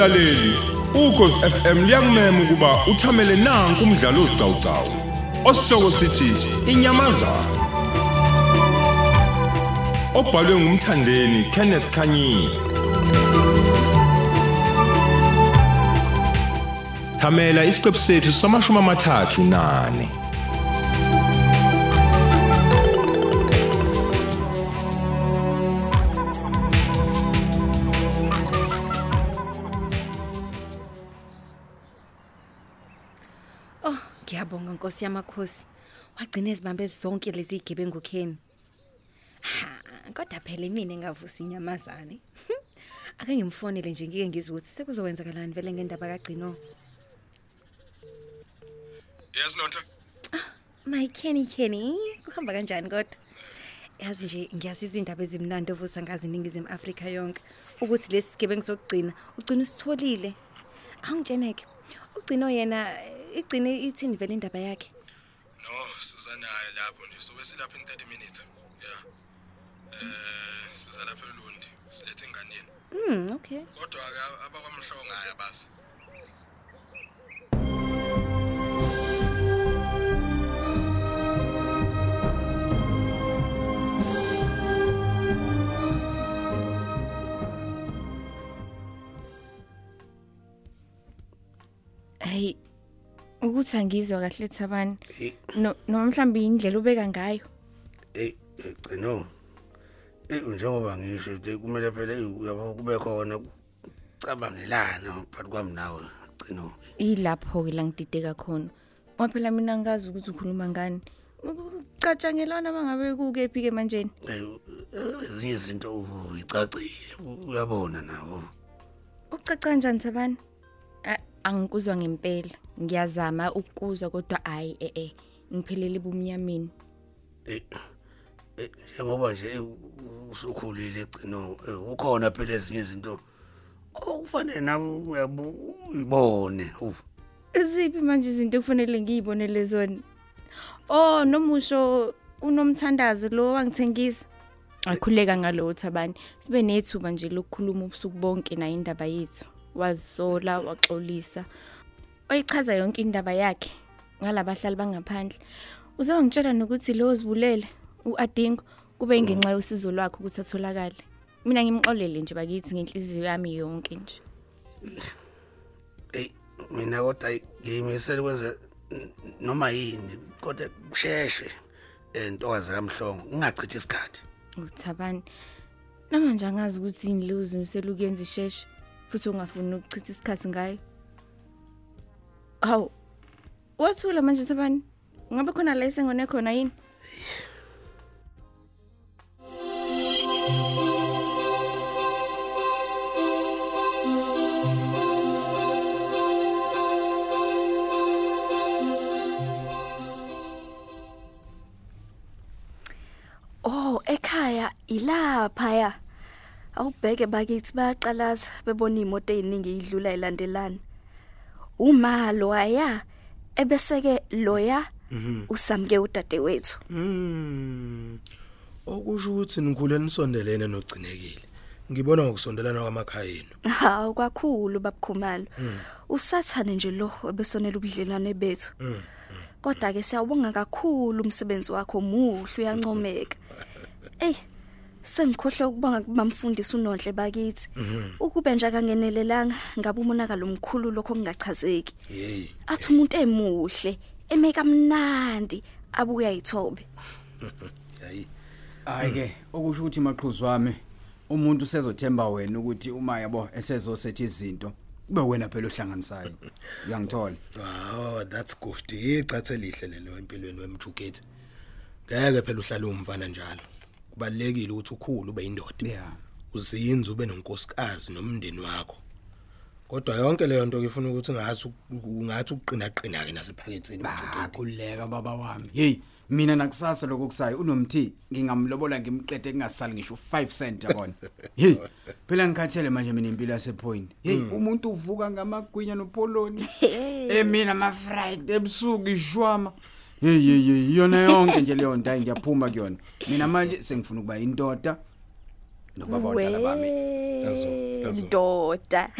Mlaleli, ukhosi FM liyakumema ukuba uthamele nanku umdlalo ozicawucawu. Osihloko sithi inyamazana. Obhalwe ngumthandeni Kenneth Kanyini. Thamela isiqephu sethu samashumi amathathu nane. Nkosi yamakhosi. Wagcina izibambe zonke lezi igebengu Ken. Ha, kodwa phela mina engavusa inyamazane. Ake ngimfonele nje ngike ngizwe ukuthi sekuzokwenzakalani vele ngendaba kagcino. Yes Nonto. My Kenny Kenny, kuhamba kanjani kodwa? Yazi nje ngiyazizwa indaba ezimnandi ovusa ngazi iningizimu Afrika yonke ukuthi lesi sigebengu sokugcina ugcina usitholile. Awungitsheneke. Ugcino yena igcine ithini vele indaba yakhe? No, sizanayo lapho nje sobe silapha in 30 minutes. Yeah. Eh, siza lapha eLundi. Silethe ingane yenu. Mm, okay. Kodwa ke abakwamhlonga ayabazi. Ukuthi angizwa kahle thabani. Eh. No noma mhlambi indlela ubeka ngayo. Eh gcino. Eh njengoba ngisho nje kumele phela eh, uyabo kube khona cabangelana phakathi kwami nawe gcino. Ilapho ke la ngidideka khona. Ngoba phela mina ngazi ukuthi ukhuluma ngani. Ucatshangelana bangabe kukephi ke manje? Eh ezinye izinto uyicacile uyabona nawo. Ucaca kanjani thabani? A- Angikuzwa ngempela. Ngiyazama ukuzwa kodwa hayi eh eh ngiphelele bumnyameni. Eh eh, njengoba nje eh, usukhulile gcino eh, ukhona phela ezinye izinto okufanele nawe uyabu- uyibone. Uh, Iziphi manje izinto kufanele ngiyibonele zona? Oh nomusho unomthandazo lo wangithengisa. Akhuleka ngalo thabani. Sibe nethuba nje lokukhuluma ubusuku bonke na indaba yethu. Wazisola waxolisa. Oyichaza yonke indaba yakhe ngalabahlali bangaphandle. Uzawa ngitshela nokuthi lo zibulele uAdingo kube ingenxa yosizo lwakhe ukuthi atholakale. Mina ngimxolele nje bakithi ngenhliziyo yami yonke nje. eh mina kodwa ngiyimisela kwenze n- noma yini kodwa kusheshwe eh ntokazi kamhlongo ungachithi isikhathi. Uthabani. Namanje angazi ukuthi indluzi umsela ukuyenza isheshe futhi ungafuni ukuchitha isikhathi ngayo. Haw. Wathula manje Thabani. Ngabe khona la isengone khona yini? Oh, ekhaya ilapha ya. Awubheke bakithi bayaqalaza bebona imoto eziningi idlula ilandelana. Uma loya ebeseke loya usamke udadewethu. Mm. Okusho ukuthi nikhule nisondelene nogcinekile. Ngibona ngokusondelana kwamakhaya enu. Hawu kakhulu babukhumalo. Usathane nje lo ebesonela ubudlelwane bethu. Kodwa ke siyawubonga kakhulu umsebenzi wakho muhle uyancomeka. Ey sengikhohle ukubonga kubamfundisi unonhle bakithi. Ukube nje akangenelelanga ngabe umonakalo omkhulu lokho kungachazeki. Hey. Athi umuntu emuhle, emeka mnandi, abuya ayithobe. Hayi. Hayi ke okusho ukuthi maqhuzu wami umuntu usezothemba wena ukuthi uma yabo esezosetha izinto kube wena phela ohlanganisayo. Uyangithola. Oh, that's good. Icathe lihle lelo empilweni wemjugeti. Ngeke phela uhlale umfana njalo. Kubalekile ukuthi ukhulu ube indoda. Yeah. Uzinze ube nonkosikazi nomndeni wakho. Kodwa yonke leyo nto ngifuna ukuthi ngathi ungathi uqina qina ke nasephaketheni mjugeti. Akhuleka baba wami. Hey, mina nakusasa lokho kusayo unomthi ngingamlobola ngimqede kungasali ngisho 5 cent yabona. Hey, phela ngikhathele manje mina impilo yasepoint. Hey, umuntu uvuka ngamagwinya nopoloni. Eh mina ma Friday ebusuku ishwama. Hey hey hey yona yonke nje leyo nto ayi ngiyaphuma kuyona. Mina manje sengifuna ukuba indoda nobaba odala bami. Yazo, yazo. Ndoda.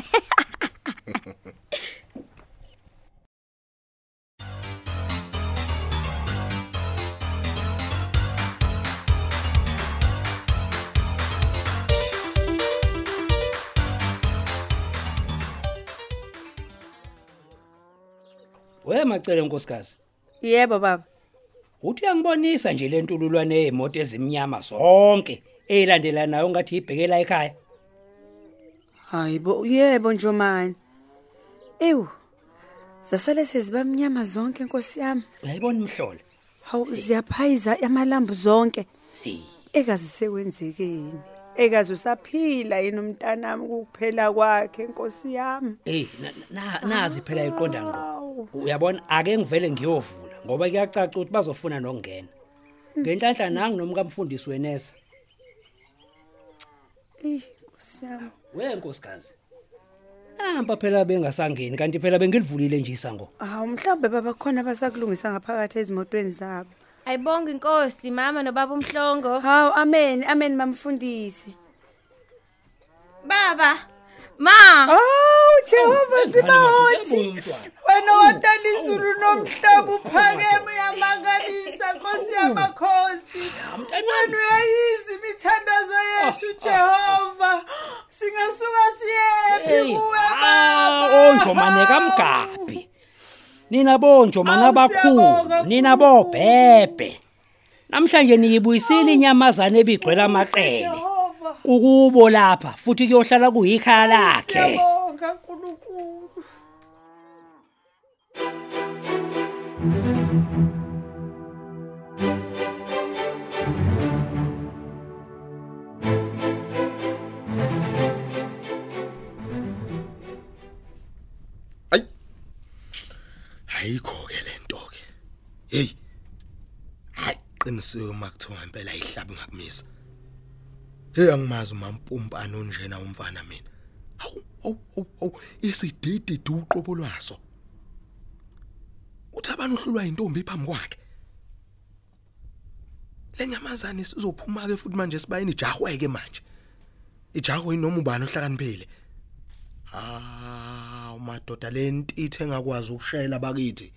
We macele nkosikazi. Yebo baba. Uthi uyangibonisa nje lentululwane ezimoto ezimnyama zonke ezilandelanayo ngathi ibhekela ekhaya. Hayibo yebo Njomani. Ew. Zasale sezibamnyama zonke Nkosi yami. Uyayibona imhlolo. Hawu ziyaphayiza amalambu zonke. Hey. Ekazi sekwenzekeni. Ekazi usaphila yini umntanami ukuphela kwakhe Nkosi yami. Hey, na- na- nazi phela iqonda ngqo. Awu. Uyabona ake ngivele ngiyovula ngoba kuyacaca ukuthi bazofuna nokungena. Ngenhlanhla nangu nomkamfundisi wenesa. Eh Nkosi yami. We nkosikazi. Namba phela bengasangeni kanti phela bengilivulile nje isango. Hawu mhlambe baba khona basakulungisa ngaphakathi ezimotweni zabo. Ayibonga inkosi mama nobaba umhlongo. Hawu amen amen mamfundisi. Baba. Ma. Hawu Jehova sibahothi. Uyabuya umntwana. Wena wadala izulu nomhlaba uphakeme uyamangalisa Nkosi yamakhosi. Wena uyayizwa imithandazo yethu Jehova. Singasuka siyephi Hey, kuwe ah, baba. onjomane kamgabi. Nina bonjomane Awu, abakhulu, siyabonga nina kuwe. bobhebhe. Namhlanje niyibuyisile inyamazana ebigcwele amaqele. Jehova. Kukubo lapha futhi kuyohlala kuyikhaya lakhe. Siyabonga uNkulunkulu. Hayi. Hayikho ke lento ke. Hey. Hayi qiniseke makuthiwa ngempela ayihlabi ngakumisa. Hey angimazi umampumpana onjena umfana mina. Hawu hawu hawu, hawu isididi uqobo lwaso. Uthi abantu uhlulwa intombi phambi kwakhe. Lenyamazana sizophuma ke futhi manje sibayini ijahweke manje. Ijahwe noma ubani ohlakaniphile. Ah, umadoda lentithe engakwazi ukushayela bakithi.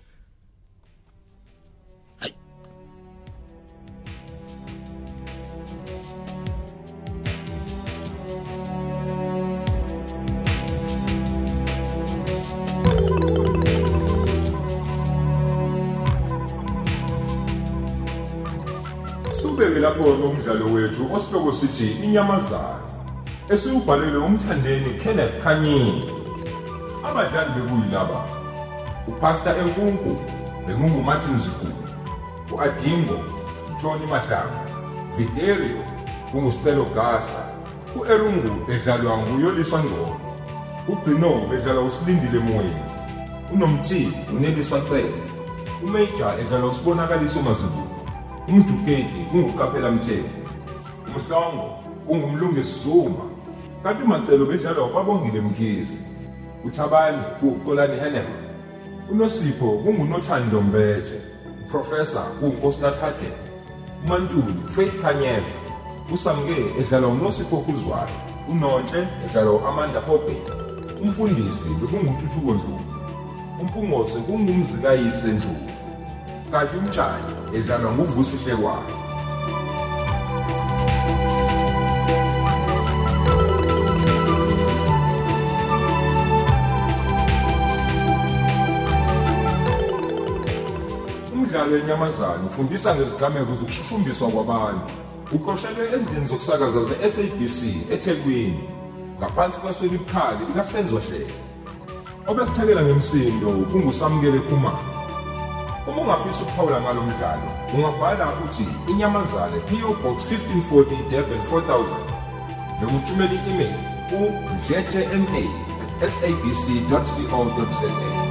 Lapho ke umdlalo wethu osihloko sithi inyamazana. Esiubhalelwe umthandeni Kenneth Khanyile. Abadlali bekuyilaba. uPastor Enkunku, bengungu Martin Zikulu. uAdingo, Tony Mahlanga. Viderio, kunguStelo Gasa. uErungu edlalwa nguYoliswa Ngcobo. uGcino bedlalwa uSilindile Moyeni. uNomthi uNeliswa Cele. uMajor edlalwa usibonakaliso Mazibulu. Umjukedi kunguqaphela mthetho umhlongo kungumlungisi zuma. Kanti umacelo bedlalwa kwabongile mkhizi uthabani kuqolani henema unosipho kungunothando mbethe. Uprofesa kungunkosinathade. Umantuli faith khanyeza. Usamke edlalwa unosipho kuzwayo unontshe edlalwa u-amanda fobek umfundisi bekungututhuko ndlovu. Umpungose kungumzikayise ndlovu. Kanti umtshali edlalwa nguvusi hlekwayo umdlalo wenyamazane ufundisa ngezigameko zokushushumbiswa kwabantu. Uqoshelwe ezindlini zokusakaza ze-sabc ethekwini ngaphansi kweswe libukhali likasenzo hlelo obesithekela ngemsindo kungusamukele khumalo. Uma ungafisa ukuphawula ngalo mdlalo ungabhala uthi inyamazane PO Box 1540 Durban 4000 noma uthumele i-email ku-dletshema@sabc.co.za